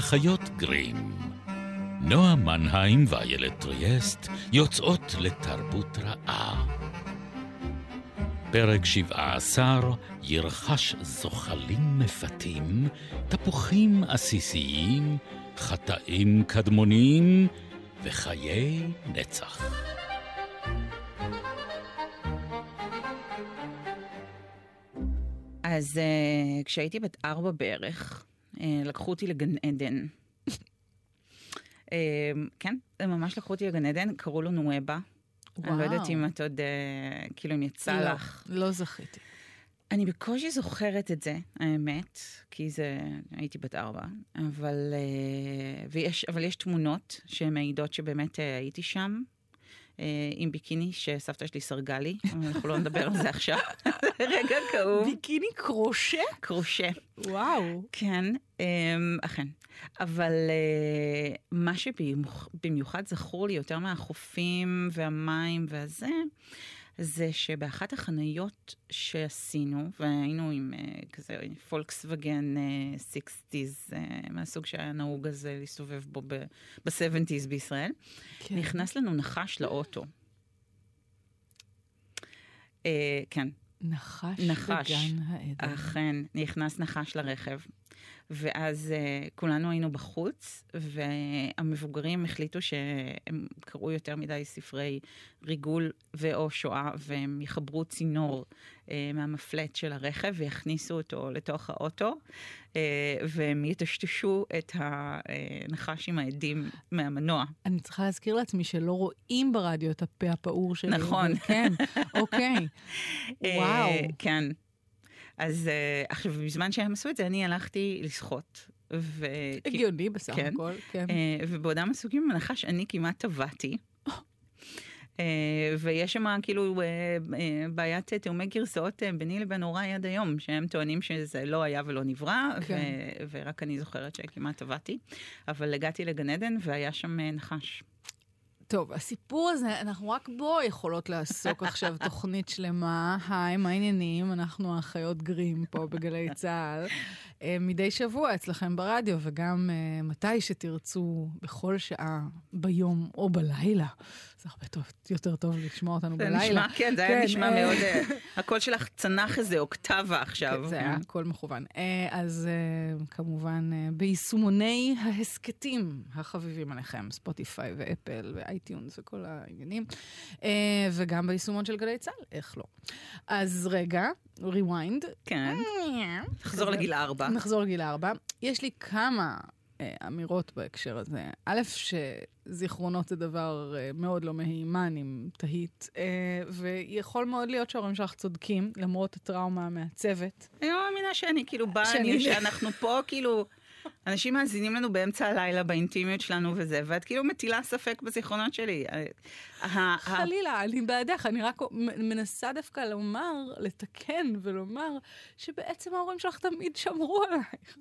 האחיות גרים. נועה מנהיים ואיילת טריאסט יוצאות לתרבות רעה. פרק 17 ירחש זוחלים מפתים, תפוחים עסיסיים, חטאים קדמוניים וחיי נצח. אז uh, כשהייתי בת ארבע בערך, לקחו אותי לגן עדן. uh, כן, הם ממש לקחו אותי לגן עדן, קראו לו נואבה. אני לא יודעת אם את עוד, uh, כאילו, אם יצא לא, לך. לא זכיתי. אני בקושי זוכרת את זה, האמת, כי זה, הייתי בת ארבע, אבל, uh, ויש, אבל יש תמונות שמעידות שבאמת הייתי שם, עם ביקיני שסבתא שלי סרגה לי, אנחנו לא נדבר על זה עכשיו. רגע כאוב. ביקיני crochet? Crochet. וואו. כן, אמ, אכן. אבל אה, מה שבמיוחד זכור לי יותר מהחופים והמים והזה, זה שבאחת החניות שעשינו, והיינו עם uh, כזה פולקסווגן sixties, uh, uh, מהסוג שהיה נהוג אז להסתובב בו ב-70's בישראל, כן. נכנס לנו נחש לאוטו. Uh, כן. נחש, נחש בגן העדן. אכן, נכנס נחש לרכב. ואז uh, כולנו היינו בחוץ, והמבוגרים החליטו שהם קראו יותר מדי ספרי ריגול ואו שואה, והם יחברו צינור uh, מהמפלט של הרכב ויכניסו אותו לתוך האוטו, uh, והם יטשטשו את הנחש עם העדים מהמנוע. אני צריכה להזכיר לעצמי שלא רואים ברדיו את הפה הפעור שלי. נכון. כן, אוקיי. וואו. כן. אז uh, עכשיו, בזמן שהם עשו את זה, אני הלכתי לשחות. ו... הגיוני בסך כן, הכל, כן. Uh, ובעודם עסוקים בנחש, אני כמעט טבעתי. Uh, ויש שם כאילו בעיית תאומי גרסאות ביני לבין הוריי עד היום, שהם טוענים שזה לא היה ולא נברא, כן. ו- ורק אני זוכרת שכמעט טבעתי. אבל הגעתי לגן עדן והיה שם נחש. טוב, הסיפור הזה, אנחנו רק בו יכולות לעסוק עכשיו תוכנית שלמה. היי, מה העניינים? אנחנו האחיות גרים פה בגלי צה"ל. מדי שבוע אצלכם ברדיו, וגם uh, מתי שתרצו, בכל שעה, ביום או בלילה. זה הרבה טוב, יותר טוב לשמוע אותנו זה בלילה. נשמע, כן, זה היה נשמע מאוד... uh, הקול שלך צנח איזה אוקטבה עכשיו. כן, זה היה הכל מכוון. Uh, אז uh, כמובן, uh, ביישומוני ההסכתים החביבים עליכם, ספוטיפיי ואפל ואייטיונס וכל העניינים, uh, וגם ביישומון של גלי צה"ל, איך לא. אז רגע, rewind. כן. נחזור לגיל ארבע. נחזור לגיל ארבע. יש לי כמה אה, אמירות בהקשר הזה. א', שזיכרונות זה דבר אה, מאוד לא מהימן, אם תהית, אה, ויכול מאוד להיות שההורים שלך צודקים, למרות הטראומה המעצבת. אני לא מאמינה שאני כאילו באה, שאנחנו פה כאילו... אנשים מאזינים לנו באמצע הלילה באינטימיות שלנו וזה, ואת כאילו מטילה ספק בזיכרונות שלי. ה- ה- חלילה, אני בעדך, אני רק מ- מנסה דווקא לומר, לתקן ולומר, שבעצם ההורים שלך תמיד שמרו עלייך.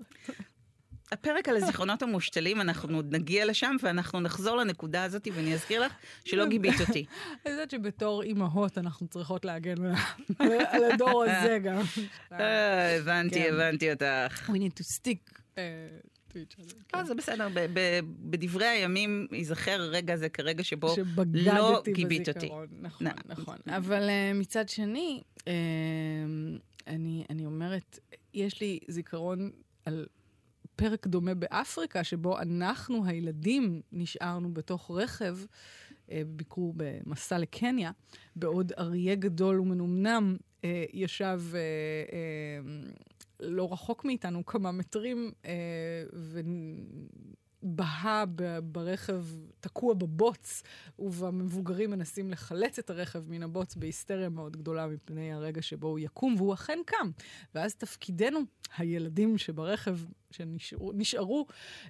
הפרק על הזיכרונות המושתלים, אנחנו עוד נגיע לשם, ואנחנו נחזור לנקודה הזאת, ואני אזכיר לך שלא גיבית אותי. אני יודעת שבתור אימהות אנחנו צריכות להגן על- על הדור הזה גם. אה, הבנתי, כן. הבנתי אותך. We need to stick each other. לא, זה בסדר, בדברי הימים ייזכר הרגע הזה כרגע שבו לא גיבית אותי. בזיכרון. נכון, נא. נכון. אבל uh, מצד שני, uh, אני, אני אומרת, יש לי זיכרון על פרק דומה באפריקה, שבו אנחנו, הילדים, נשארנו בתוך רכב, uh, ביקור במסע לקניה, בעוד אריה גדול ומנומנם uh, ישב... uh, uh, לא רחוק מאיתנו, כמה מטרים, אה, ובהה ברכב תקוע בבוץ, והמבוגרים מנסים לחלץ את הרכב מן הבוץ בהיסטריה מאוד גדולה מפני הרגע שבו הוא יקום, והוא אכן קם. ואז תפקידנו, הילדים שברכב, שנשארו, נשארו,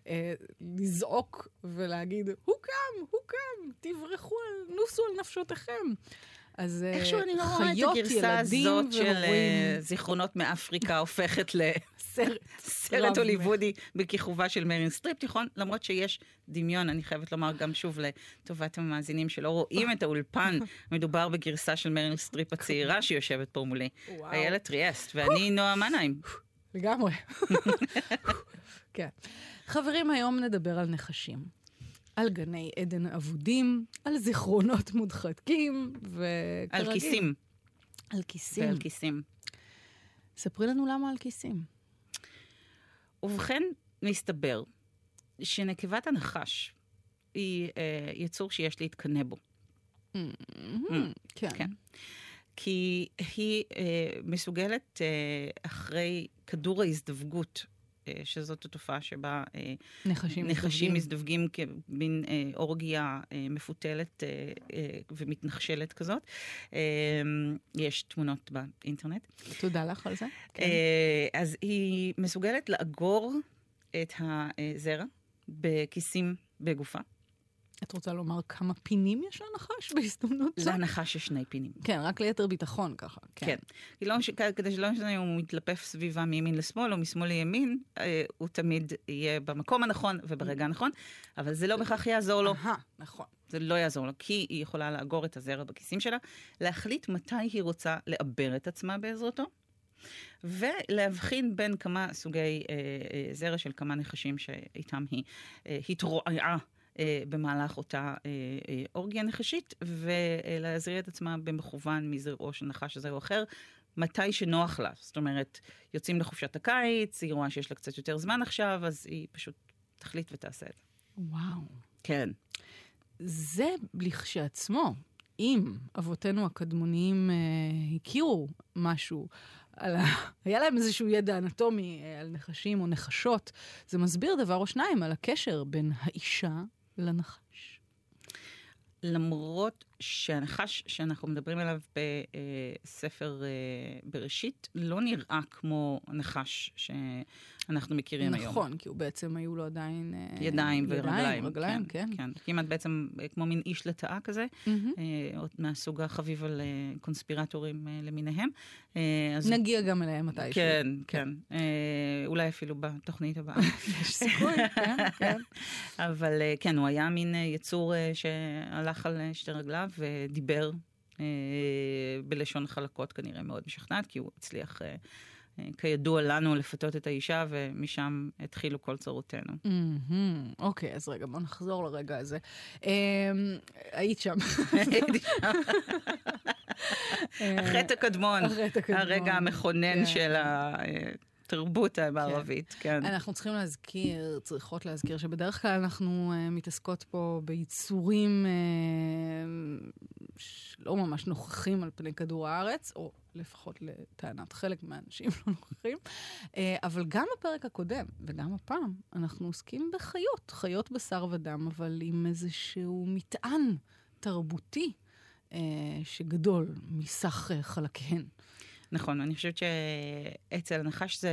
אה, לזעוק ולהגיד, הוא קם, הוא קם, תברחו, נוסו על נפשותיכם. אז אה, איכשהו אני לא רואה את הגרסה הזאת של והורים. אה, זיכרונות מאפריקה הופכת סרט לסרט הוליוודי בכיכובה של מרין סטריפ תיכון, למרות שיש דמיון, אני חייבת לומר גם שוב לטובת המאזינים שלא רואים את האולפן, מדובר בגרסה של מרין סטריפ הצעירה שיושבת פה מולי. איילת טריאסט, ואני נועה מנהיים. לגמרי. כן. חברים, היום נדבר על נחשים. על גני עדן אבודים, על זיכרונות מודחקים, וכרגיל... על כיסים. על כיסים. ועל כיסים. ספרי לנו למה על כיסים. ובכן, מסתבר שנקבת הנחש היא אה, יצור שיש להתקנא בו. כן. כן. כי היא אה, מסוגלת אה, אחרי כדור ההזדווגות, שזאת התופעה שבה אה, נחשים נחשים מזדווגים. כמין אה, אורגיה אה, מפותלת אה, אה, ומתנחשלת כזאת. אה, יש תמונות באינטרנט. תודה לך על זה. כן. אה, אז היא מסוגלת לאגור את הזרע בכיסים בגופה. את רוצה לומר כמה פינים יש לנחש בהזדמנות זו? לנחש יש שני פינים. כן, רק ליתר ביטחון ככה. כן. כי לא, כדי שלא משנה אם הוא מתלפף סביבה מימין לשמאל או משמאל לימין, אה, הוא תמיד יהיה במקום הנכון וברגע הנכון, אבל זה לא בהכרח יעזור לו. אהה, נכון. זה לא יעזור לו, כי היא יכולה לאגור את הזרע בכיסים שלה, להחליט מתי היא רוצה לעבר את עצמה בעזרתו, ולהבחין בין כמה סוגי אה, אה, זרע של כמה נחשים שאיתם היא אה, התרועעה. אה, במהלך אותה אה, אה, אורגיה נחשית, ולהזריא את עצמה במכוון מזרעו של נחש זה או אחר, מתי שנוח לה. זאת אומרת, יוצאים לחופשת הקיץ, היא רואה שיש לה קצת יותר זמן עכשיו, אז היא פשוט תחליט ותעשה את זה. וואו. כן. זה לכשעצמו, אם אבותינו הקדמוניים אה, הכירו משהו, על ה... היה להם איזשהו ידע אנטומי אה, על נחשים או נחשות, זה מסביר דבר או שניים על הקשר בין האישה לנחש. למרות שהנחש שאנחנו מדברים עליו בספר אה, בראשית לא נראה כמו הנחש שאנחנו מכירים היום. נכון, כי הוא בעצם היו לו עדיין... אה, ידיים ורגליים. רגליים, כן. כן. כמעט בעצם אה, כמו מין איש לטאה כזה, מהמם. אה, מהסוג החביב על אה, קונספירטורים אה, למיניהם. אה, אז נגיע גם אליהם מתישהו. כן, כן. אה, אולי אפילו בתוכנית הבאה. יש סיכוי, כן, כן. אבל אה, כן, הוא היה מין יצור אה, שהלך על שתי רגליו ודיבר בלשון חלקות כנראה מאוד משכנעת, כי הוא הצליח, כידוע לנו, לפתות את האישה, ומשם התחילו כל צרותינו. מהמם. אוקיי, אז רגע, בוא נחזור לרגע הזה. אמ, היית שם. החטא הקדמון, החטא הקדמון, הרגע המכונן כן. של התרבות המערבית, כן. אנחנו צריכים להזכיר, צריכות להזכיר, שבדרך כלל אנחנו uh, מתעסקות פה ביצורים uh, שלא ממש נוכחים על פני כדור הארץ, או לפחות לטענת חלק מהאנשים לא נוכחים, uh, אבל גם בפרק הקודם, וגם הפעם, אנחנו עוסקים בחיות, חיות בשר ודם, אבל עם איזשהו מטען תרבותי שגדול מסך חלקיהן. נכון, אני חושבת שאצל הנחש זה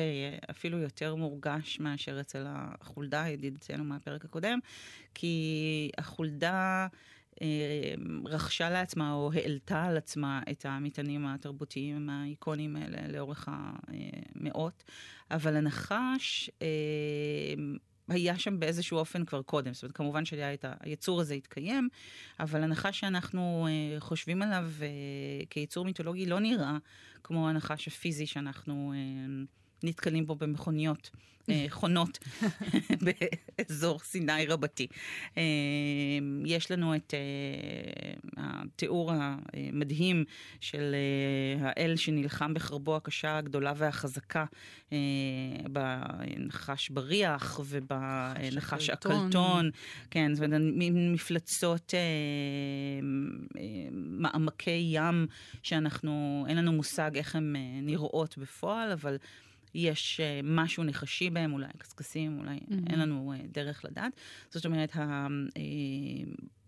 אפילו יותר מורגש מאשר אצל החולדה, ידידתנו מהפרק הקודם, כי החולדה אה, רכשה לעצמה או העלתה על עצמה את המטענים התרבותיים האיקונים האלה לאורך המאות, אבל הנחש... היה שם באיזשהו אופן כבר קודם. זאת אומרת, כמובן שהיצור הזה התקיים, אבל הנחש שאנחנו אה, חושבים עליו אה, כיצור מיתולוגי לא נראה כמו הנחש הפיזי שאנחנו אה, נתקלים בו במכוניות. אה, חונות באזור סיני רבתי. אה, יש לנו את אה, התיאור המדהים של האל שנלחם בחרבו הקשה, הגדולה והחזקה, בנחש בריח ובנחש הקלטון. כן, זאת אומרת, מפלצות, מעמקי ים, שאנחנו, אין לנו מושג איך הן נראות בפועל, אבל... יש uh, משהו נחשי בהם, אולי קשקשים, אולי mm-hmm. אין לנו uh, דרך לדעת. זאת אומרת,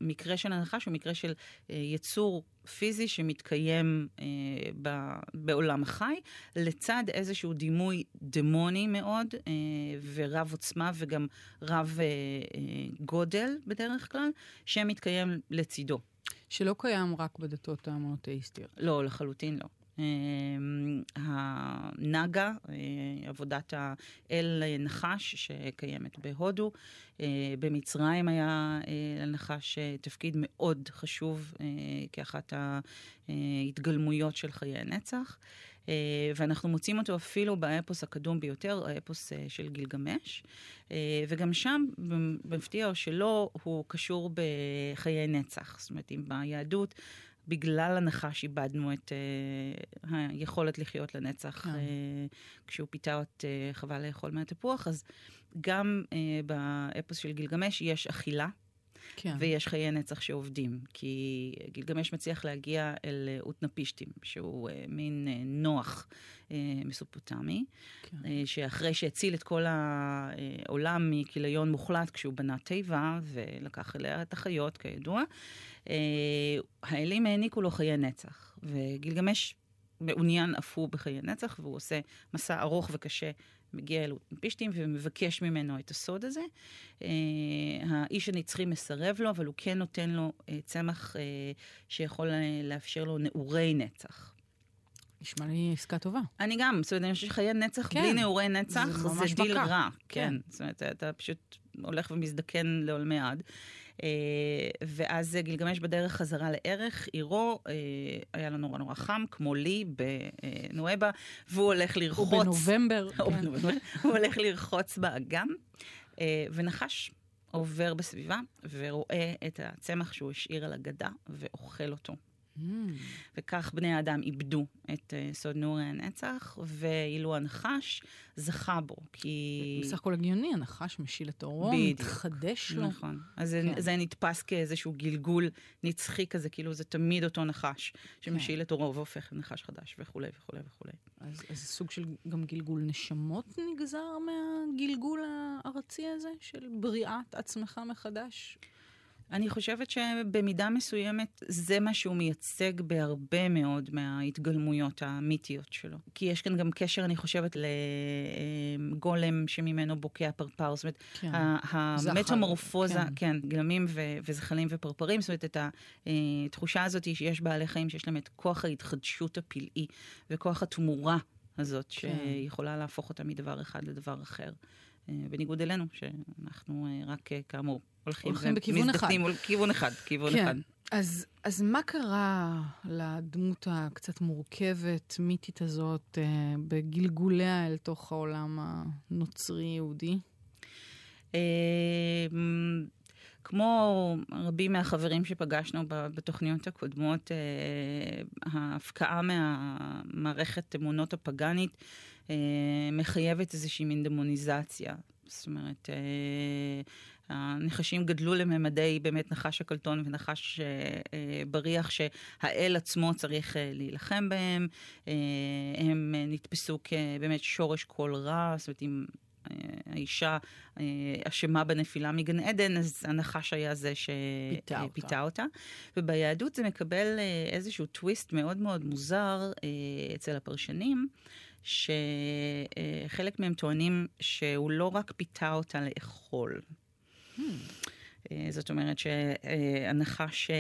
המקרה של הנחש הוא מקרה של uh, יצור פיזי שמתקיים ב, בעולם החי, לצד איזשהו דימוי דמוני מאוד, ורב עוצמה וגם רב גודל בדרך כלל, שמתקיים לצידו. שלא קיים רק בדתות המונותאיסטיות. לא, לחלוטין לא. הנגה, עבודת האל נחש שקיימת בהודו. במצרים היה לנחש תפקיד מאוד חשוב כאחת ההתגלמויות של חיי הנצח. ואנחנו מוצאים אותו אפילו באפוס הקדום ביותר, האפוס של גילגמש. וגם שם, במפתיע או שלא, הוא קשור בחיי נצח. זאת אומרת, אם ביהדות... בגלל הנחש איבדנו את uh, היכולת לחיות לנצח כן. uh, כשהוא פיתה את uh, חבל לאכול מהתפוח, אז גם uh, באפוס של גילגמש יש אכילה. כן. ויש חיי נצח שעובדים, כי גילגמש מצליח להגיע אל אוטנפישטים, שהוא uh, מין uh, נוח מסופוטמי, כן. שאחרי שהציל את כל העולם מכיליון מוחלט כשהוא בנה תיבה ולקח אליה את החיות, כידוע, האלים העניקו לו חיי נצח, וגילגמש מעוניין אף הוא בחיי נצח, והוא עושה מסע ארוך וקשה מגיע אל אוטנפישטים ומבקש ממנו את הסוד הזה. אה, האיש הנצחי מסרב לו, אבל הוא כן נותן לו אה, צמח אה, שיכול לאפשר לו נעורי נצח. נשמע לי עסקה טובה. אני גם, זאת אומרת, אני חושבת שחיי נצח כן. בלי נעורי נצח זה, זה דיל בקה. רע. כן. כן. זאת אומרת, אתה פשוט הולך ומזדקן לעולמי עד. אה, ואז גילגמש בדרך חזרה לערך, עירו, אה, היה לו נורא נורא חם, כמו לי בנואבה, והוא הולך לרחוץ... הוא בנובמבר. כן. הוא הולך לרחוץ באגם, אה, ונחש עובר בסביבה ורואה את הצמח שהוא השאיר על הגדה ואוכל אותו. Mm. וכך בני האדם איבדו את uh, סוד נעורי הנצח, ואילו הנחש זכה בו, כי... בסך הכל הגיוני, הנחש משיל את אורו, מתחדש לו. נכון. אז כן. זה, זה נתפס כאיזשהו גלגול נצחי כזה, כאילו זה תמיד אותו נחש שמשיל כן. את אורו והופך לנחש חדש, וכולי וכולי וכולי. אז, אז סוג של גם גלגול נשמות נגזר מהגלגול הארצי הזה, של בריאת עצמך מחדש? אני חושבת שבמידה מסוימת זה מה שהוא מייצג בהרבה מאוד מההתגלמויות המיתיות שלו. כי יש כאן גם קשר, אני חושבת, לגולם שממנו בוקע פרפר. זאת אומרת, כן. המטמורפוזה, כן. כן, גלמים ו- וזחלים ופרפרים, זאת אומרת, את התחושה הזאת שיש בעלי חיים שיש להם את כוח ההתחדשות הפלאי וכוח התמורה הזאת, כן. שיכולה להפוך אותם מדבר אחד לדבר אחר. אה, בניגוד אלינו, שאנחנו אה, רק, אה, כאמור, הולכים, הולכים בכיוון אחד. כיוון אחד, כיוון כן. אחד. אז, אז מה קרה לדמות הקצת מורכבת, מיתית הזאת, בגלגוליה אל תוך העולם הנוצרי-יהודי? כמו רבים מהחברים שפגשנו בתוכניות הקודמות, ההפקעה מהמערכת אמונות הפגאנית מחייבת איזושהי מין דמוניזציה. זאת אומרת, אה, הנחשים גדלו לממדי באמת נחש הקלטון ונחש אה, בריח שהאל עצמו צריך אה, להילחם בהם. אה, הם נתפסו כבאמת שורש כל רע, זאת אומרת, אם האישה אשמה בנפילה מגן עדן, אז הנחש היה זה שפיתה אותה. וביהדות זה מקבל איזשהו טוויסט מאוד מאוד מוזר אצל הפרשנים. שחלק מהם טוענים שהוא לא רק פיתה אותה לאכול, אה, זאת אומרת שהנחש,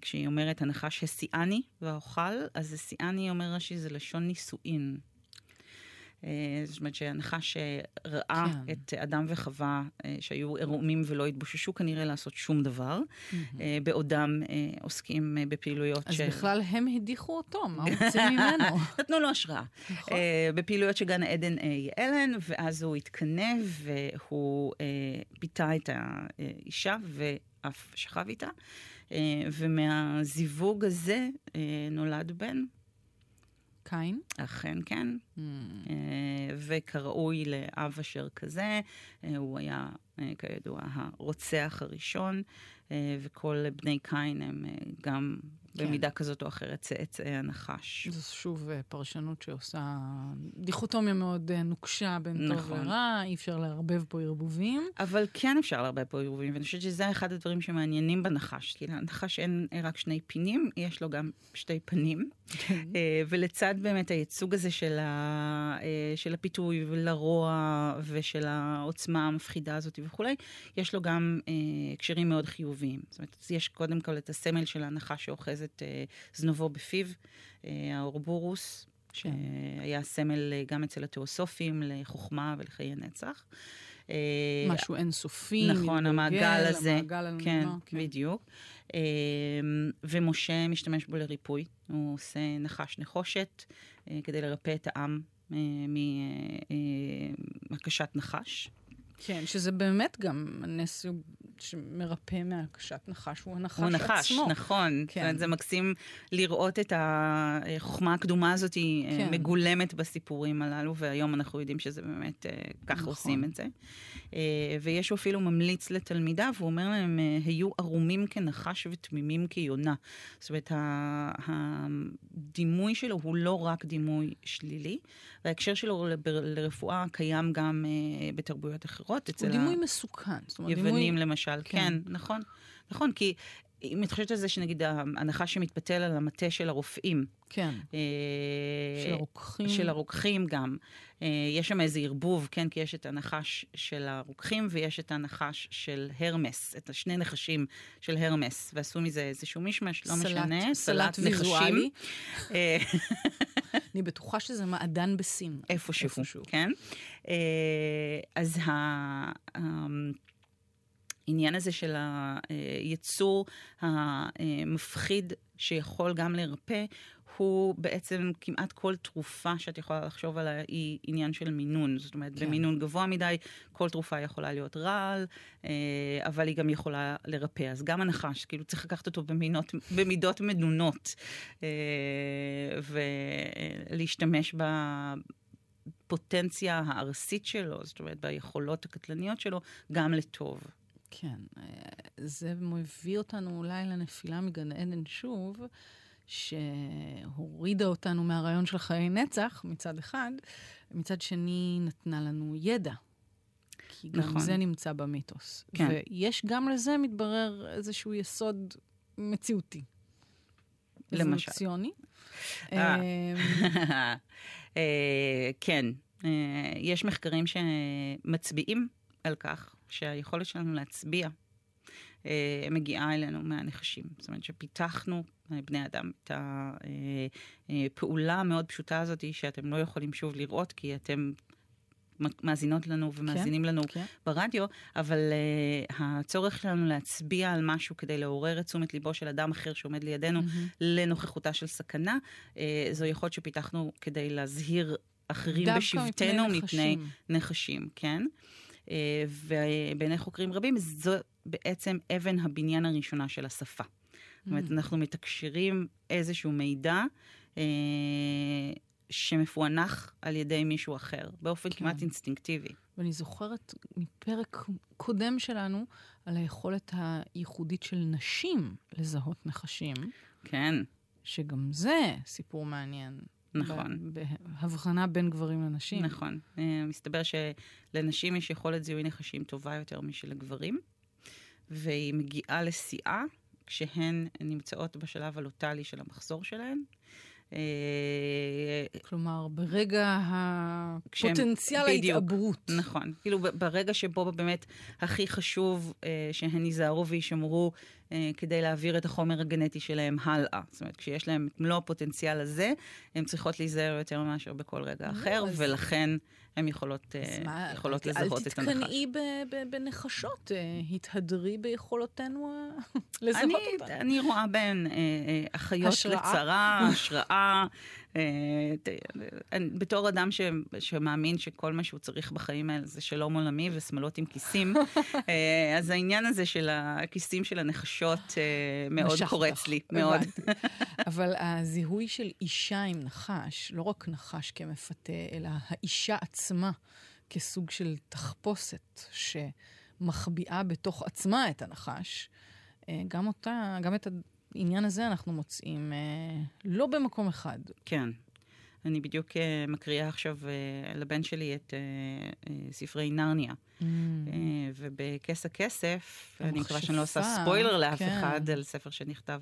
כשהיא אומרת הנחש הסיאני והאוכל, אז הסיאני אומר רש"י זה לשון נישואין. אה, זאת אומרת שהנחש שראה כן. את אדם וחווה אה, שהיו עירומים ולא התבוששו כנראה לעשות שום דבר, mm-hmm. בעודם עוסקים בפעילויות אז ש... אז בכלל הם הדיחו אותו, מה רוצים ממנו? נתנו לו השראה. נכון. בפעילויות שגן עדן יעלן, ואז הוא התקנא והוא פיתה את האישה ואף שכב איתה. ומהזיווג הזה נולד בן, קין? אכן כן. Mm. וכראוי לאב אשר כזה, אה, הוא היה, אה, כידוע, הרוצח הראשון, וכל בני קין הם גם כן. במידה כזאת או אחרת צאצאי הנחש. זו שוב פרשנות שעושה דיכוטומיה מאוד נוקשה בין נכון. טוב ורע, אי אפשר לערבב פה ערבובים. אבל כן אפשר לערבב פה ערבובים, ואני חושבת שזה אחד הדברים שמעניינים בנחש. כי לנחש אין רק שני פינים, יש לו גם שתי פנים. כן. ולצד באמת הייצוג הזה של, ה, של הפיתוי ולרוע ושל העוצמה המפחידה הזאת וכולי, יש לו גם הקשרים מאוד חיוביים. זאת אומרת, יש קודם כל את הסמל של הנחש שאוחז את זנובו בפיו, האורבורוס, כן. שהיה סמל גם אצל התיאוסופים לחוכמה ולחיי נצח. משהו אינסופי, נכון, המעגל הזה. המעגל הנורא, כן, כן, בדיוק. ומשה משתמש בו לריפוי. הוא עושה נחש נחושת כדי לרפא את העם מהקשת נחש. כן, שזה באמת גם הנס שמרפא מהקשת נחש, הוא הנחש עצמו. הוא נחש, עצמו. נכון. כן. זה מקסים לראות את החוכמה הקדומה הזאת כן. מגולמת בסיפורים הללו, והיום אנחנו יודעים שזה באמת, ככה נכון. עושים את זה. ויש הוא אפילו ממליץ לתלמידיו, הוא אומר להם, היו ערומים כנחש ותמימים כיונה. זאת אומרת, הדימוי שלו הוא לא רק דימוי שלילי, וההקשר שלו לרפואה קיים גם בתרבויות אחרות. הוא דימוי מסוכן. יוונים דימוי... למשל, כן. כן, נכון. נכון, כי אם את חושבת על זה שנגיד ההנחה שמתפתל על המטה של הרופאים. כן. אה, של הרוקחים. של הרוקחים גם. אה, יש שם איזה ערבוב, כן? כי יש את הנחש של הרוקחים ויש את הנחש של הרמס, את השני נחשים של הרמס, ועשו מזה איזשהו מישמש, לא סלט, משנה. סלט, סלט ויזואלי. אה, אני בטוחה שזה מעדן בסין. איפשהו, איפשהו. כן. אה, אז ה... העניין הזה של היצור המפחיד שיכול גם לרפא, הוא בעצם כמעט כל תרופה שאת יכולה לחשוב עליה היא עניין של מינון. זאת אומרת, כן. במינון גבוה מדי, כל תרופה יכולה להיות רעל, אה, אבל היא גם יכולה לרפא. אז גם הנחש, כאילו צריך לקחת אותו במינות, במידות מנונות, אה, ולהשתמש ב... פוטנציה הארסית שלו, זאת אומרת, ביכולות הקטלניות שלו, גם לטוב. כן, אה, זה מביא אותנו אולי לנפילה מגן עדן שוב, שהורידה אותנו מהרעיון של חיי נצח מצד אחד, מצד שני נתנה לנו ידע. כי גם נכון. זה נמצא במיתוס. כן. ויש גם לזה, מתברר, איזשהו יסוד מציאותי. למשל. ציוני. אה. אה, כן, יש מחקרים שמצביעים על כך שהיכולת שלנו להצביע אה, מגיעה אלינו מהנחשים. זאת אומרת שפיתחנו, אה, בני אדם, את הפעולה אה, המאוד פשוטה הזאת שאתם לא יכולים שוב לראות, כי אתם מאזינות לנו ומאזינים כן, לנו כן. ברדיו, אבל uh, הצורך שלנו להצביע על משהו כדי לעורר את תשומת ליבו של אדם אחר שעומד לידינו mm-hmm. לנוכחותה של סכנה, uh, זו יכולת שפיתחנו כדי להזהיר אחרים בשבטנו מפני נחשים. נחשים, כן? אה, ובעיני חוקרים רבים זו בעצם אבן הבניין הראשונה של השפה. זאת אומרת, mm. אנחנו מתקשרים איזשהו מידע אה, שמפוענח על ידי מישהו אחר, באופן כן. כמעט אינסטינקטיבי. ואני זוכרת מפרק קודם שלנו על היכולת הייחודית של נשים לזהות נחשים. כן. שגם זה סיפור מעניין. נכון. בהבחנה בין גברים לנשים. נכון. אה, מסתבר שלנשים יש יכולת זיהוי נחשים טובה יותר משל הגברים, והיא מגיעה לשיאה כשהן נמצאות בשלב הלוטלי של המחזור שלהן. אה, כלומר, ברגע הפוטנציאל ההתעברות. נכון. כאילו, ברגע שבו באמת הכי חשוב אה, שהן ייזהרו וישמרו אה, כדי להעביר את החומר הגנטי שלהם הלאה. זאת אומרת, כשיש להם את מלוא הפוטנציאל הזה, הן צריכות להיזהר יותר מאשר בכל רגע אחר, ולכן הן יכולות, אה, יכולות לזהות את הנחש. אל תתקנאי בנחשות, אה, התהדרי ביכולותינו לזהות אני, אותן. אני רואה בהן אחיות לצרה, השראה. בתור אדם ש, שמאמין שכל מה שהוא צריך בחיים האלה זה שלום עולמי ושמאלות עם כיסים, אז העניין הזה של הכיסים של הנחשות מאוד קורץ לי, מאוד. אבל הזיהוי של אישה עם נחש, לא רק נחש כמפתה, אלא האישה עצמה כסוג של תחפושת שמחביאה בתוך עצמה את הנחש, גם אותה, גם את העניין הזה אנחנו מוצאים אה, לא במקום אחד. כן. אני בדיוק אה, מקריאה עכשיו אה, לבן שלי את ספרי נרניה. Mm. ובכס הכסף, אני מקווה שאני לא עושה ספוילר לאף כן. אחד על ספר שנכתב...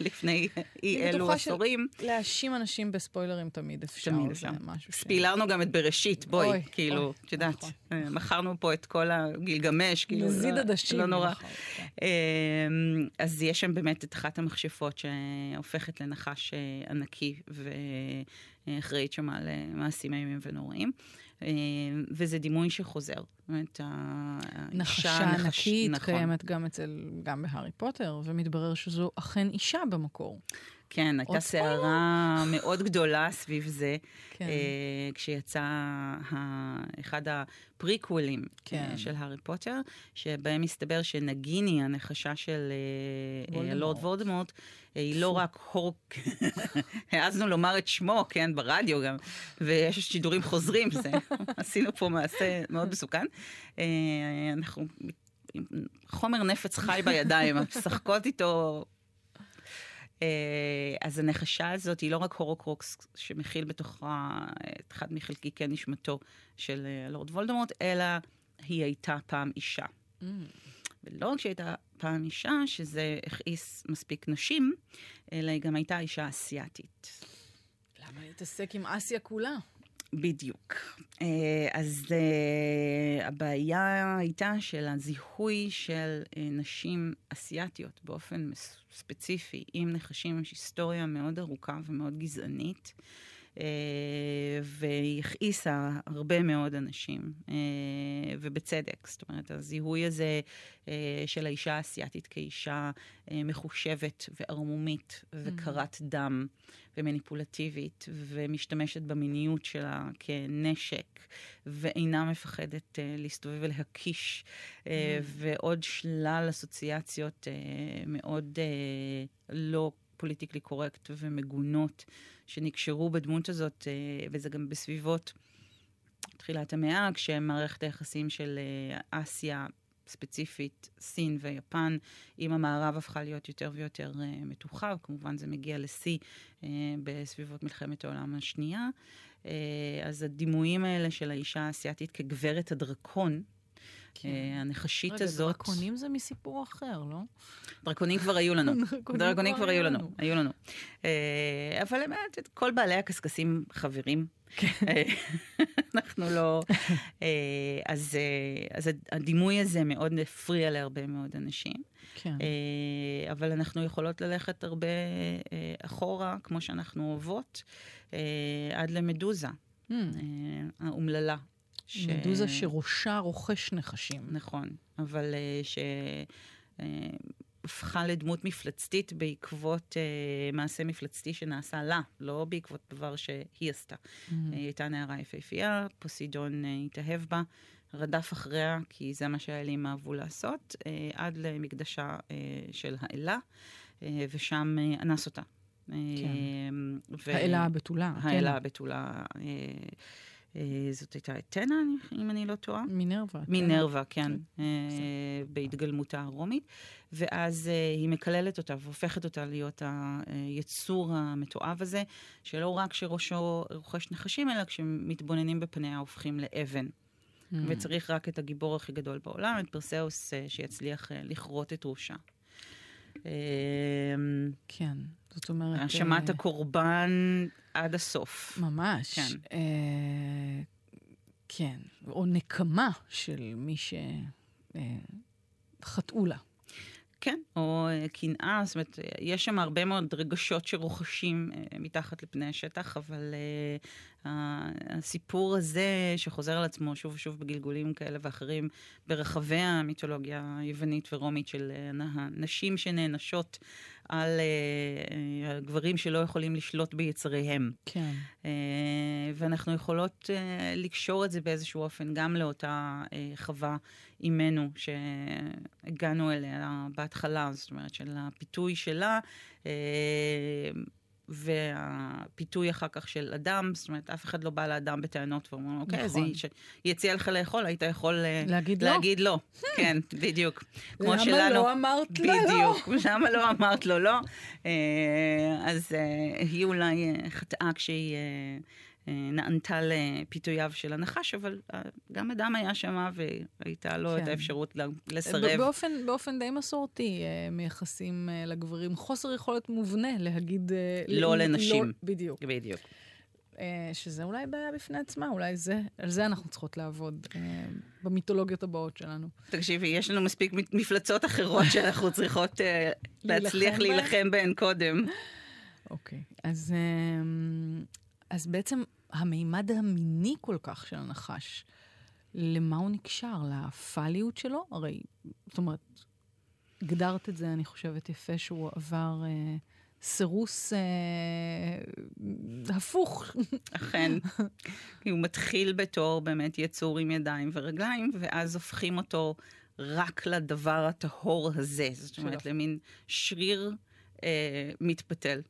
אה, לפני אי אלו עשורים. להאשים אנשים בספוילרים תמיד אפשר. תמיד אפשר. ספילרנו גם את בראשית, בואי, כאילו, את יודעת, נכון. אה, מכרנו פה את כל הגילגמש, כאילו, נזיד לא- עדשים. לא נורא. נכון, כן. אמ, אז יש שם באמת את אחת המכשפות שהופכת לנחש אה, ענקי ואחראית שם על מעשים איומים ונוראים. וזה דימוי שחוזר. אומרת, האישה נחשה נחש- ענקית נכון. קיימת גם אצל, גם בהארי פוטר, ומתברר שזו אכן אישה במקור. כן, הייתה סערה מאוד גדולה סביב זה, כן. אה, כשיצא ה- אחד הפריקוולים כן. אה, של הארי פוטר, שבהם מסתבר שנגיני, הנחשה של אה, אה. לורד וולדמורט, אה, היא לא רק הורק, העזנו לומר את שמו, כן, ברדיו גם, ויש שידורים חוזרים, זה, עשינו פה מעשה מאוד מסוכן. אה, אנחנו חומר נפץ חי בידיים, משחקות איתו אה, אז הנחשה הזאת היא לא רק הורוקרוקס שמכיל בתוכה את אחד מחלקיקי נשמתו של אה, לורד וולדמורט, אלא היא הייתה פעם אישה. Mm. ולא רק שהיא הייתה פעם אישה, שזה הכעיס מספיק נשים, אלא היא גם הייתה אישה אסיאתית. למה להתעסק עם אסיה כולה? בדיוק. אה, אז אה, הבעיה הייתה של הזיהוי של אה, נשים אסיאתיות באופן ספציפי, עם נחשים, יש היסטוריה מאוד ארוכה ומאוד גזענית. והיא הכעיסה הרבה מאוד אנשים, ובצדק. זאת אומרת, הזיהוי הזה של האישה האסייתית כאישה מחושבת וערמומית וקרת דם ומניפולטיבית, ומשתמשת במיניות שלה כנשק, ואינה מפחדת אה, להסתובב ולהקיש, אה, ועוד שלל אסוציאציות אה, מאוד אה, לא פוליטיקלי קורקט ומגונות שנקשרו בדמות הזאת, אה, וזה גם בסביבות תחילת המאה, כשמערכת היחסים של אסיה, ספציפית סין ויפן, עם המערב הפכה להיות יותר ויותר אה, מתוחה, וכמובן זה מגיע לשיא אה, בסביבות מלחמת העולם השנייה. אה, אז הדימויים האלה של האישה האסייתית כגברת הדרקון, כן. אה, הנחשית רגע, הזאת... דרקונים זה מסיפור אחר, לא? דרקונים כבר היו לנו. דרקונים דרקונים כבר היו לנו. היו לנו. אה, אבל באמת, כל בעלי הקשקשים חברים. אה, אנחנו לא... אז אז הדימוי הזה מאוד הפריע להרבה מאוד אנשים. כן. אבל אנחנו יכולות ללכת הרבה אחורה, כמו שאנחנו אוהבות, עד למדוזה. אה, האומללה. ש- מדוזה שראשה רוכש נחשים. נכון, אבל אה, שהפכה לדמות מפלצתית בעקבות אה, מעשה מפלצתי שנעשה לה, לא בעקבות דבר שהיא עשתה. Hmm. היא הייתה נערה יפהפייה, פוסידון אה, התאהב בה, רדף אחריה, כי זה מה שהאלים אהבו לעשות, אה, עד למקדשה אה, של האלה, אה, ושם אה, אנס אותה. אה, ו- האלה הבתולה. כן. האלה הבתולה. אה, אה, זאת הייתה אתנה, אם אני לא טועה. מינרווה. כן. מינרווה, כן, אה, בהתגלמותה הרומית. ואז אה, היא מקללת אותה והופכת אותה להיות היצור המתועב הזה, שלא רק שראשו רוכש נחשים, אלא כשמתבוננים בפניה הופכים לאבן. Hmm. וצריך רק את הגיבור הכי גדול בעולם, את פרסאוס, אה, שיצליח אה, לכרות את ראשה. אה, כן. זאת אומרת... האשמת אה, הקורבן עד הסוף. ממש. כן. אה, כן. או נקמה של מי שחטאו לה. כן, או אה, קנאה, זאת אומרת, אה, יש שם הרבה מאוד רגשות שרוכשים אה, מתחת לפני השטח, אבל אה, הסיפור הזה שחוזר על עצמו שוב ושוב בגלגולים כאלה ואחרים ברחבי המיתולוגיה היוונית ורומית של אה, הנשים שנענשות על אה, אה, הגברים שלא יכולים לשלוט ביצריהם. כן. ואנחנו יכולות לקשור את זה באיזשהו אופן גם לאותה חווה אימנו שהגענו אליה בהתחלה, זאת אומרת של הפיתוי שלה. והפיתוי אחר כך של אדם, זאת אומרת, אף אחד לא בא לאדם בטענות ואומר, לו, אוקיי, אז נכון. היא, ש- היא הציעה לך לאכול, היית יכול אה, להגיד לא. להגיד לא. כן, בדיוק. כמו למה שלנו. לא אמרת לה לא? בדיוק. למה לא אמרת לו לא? אה, אז אה, היא אולי אה, חטאה כשהיא נענתה לפיתויו של הנחש, אבל אה, גם אדם היה שם והייתה לו את כן. האפשרות ל- ב- לסרב. באופן, באופן די מסורתי אה, מייחסים אה, לגברים חוסר יכולת מובנה להגיד... אה, לא ל- לנשים. בדיוק. בדיוק. אה, שזה אולי בעיה בפני עצמה, אולי זה, על זה אנחנו צריכות לעבוד אה, במיתולוגיות הבאות שלנו. תקשיבי, יש לנו מספיק מפלצות אחרות שאנחנו צריכות אה, להצליח להילחם בהן קודם. אוקיי. אז, אה, אז בעצם המימד המיני כל כך של הנחש, למה הוא נקשר? לפאליות שלו? הרי, זאת אומרת, הגדרת את זה, אני חושבת, יפה, שהוא עבר אה, סירוס אה, הפוך. אכן. כי הוא מתחיל בתור באמת יצור עם ידיים ורגליים, ואז הופכים אותו רק לדבר הטהור הזה. זאת אומרת, למין שריר אה, מתפתל.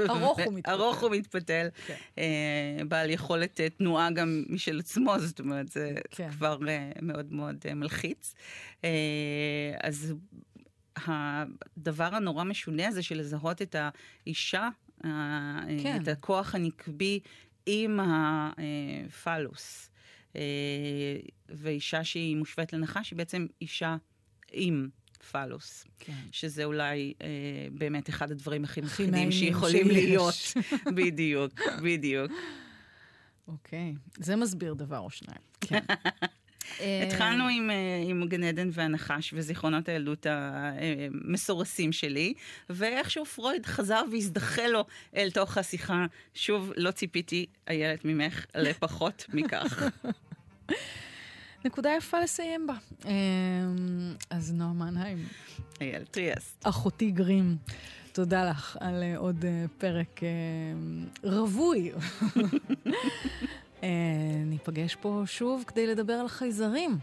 ארוך ומתפתל. ארוך ומתפתל, כן. אה, בעל יכולת אה, תנועה גם משל עצמו, זאת אומרת, זה כן. כבר אה, מאוד מאוד מלחיץ. אז הדבר הנורא משונה הזה של לזהות את האישה, כן. את הכוח הנקבי עם הפלוס. ואישה שהיא מושווית לנחש היא בעצם אישה עם פלוס. כן. שזה אולי אה, באמת אחד הדברים הכי מפחידים שיכולים שיש. להיות. בדיוק, בדיוק. אוקיי, זה מסביר דבר או שניים. כן. אה, התחלנו עם, אה, עם גן עדן והנחש וזיכרונות הילדות המסורסים שלי, ואיכשהו פרויד חזר והזדחה לו אל תוך השיחה. שוב, לא ציפיתי, איילת, ממך לפחות מכך. נקודה יפה לסיים בה. אה, אז נועה מנהיים, איילת טריאסט. אחותי גרים, תודה לך על אה, עוד אה, פרק אה, רווי. אה, ניפגש פה שוב כדי לדבר על חייזרים.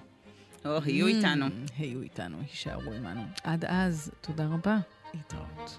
או, היו איתנו. Mm, היו איתנו, יישארו עמנו. עד אז, תודה רבה, להתראות.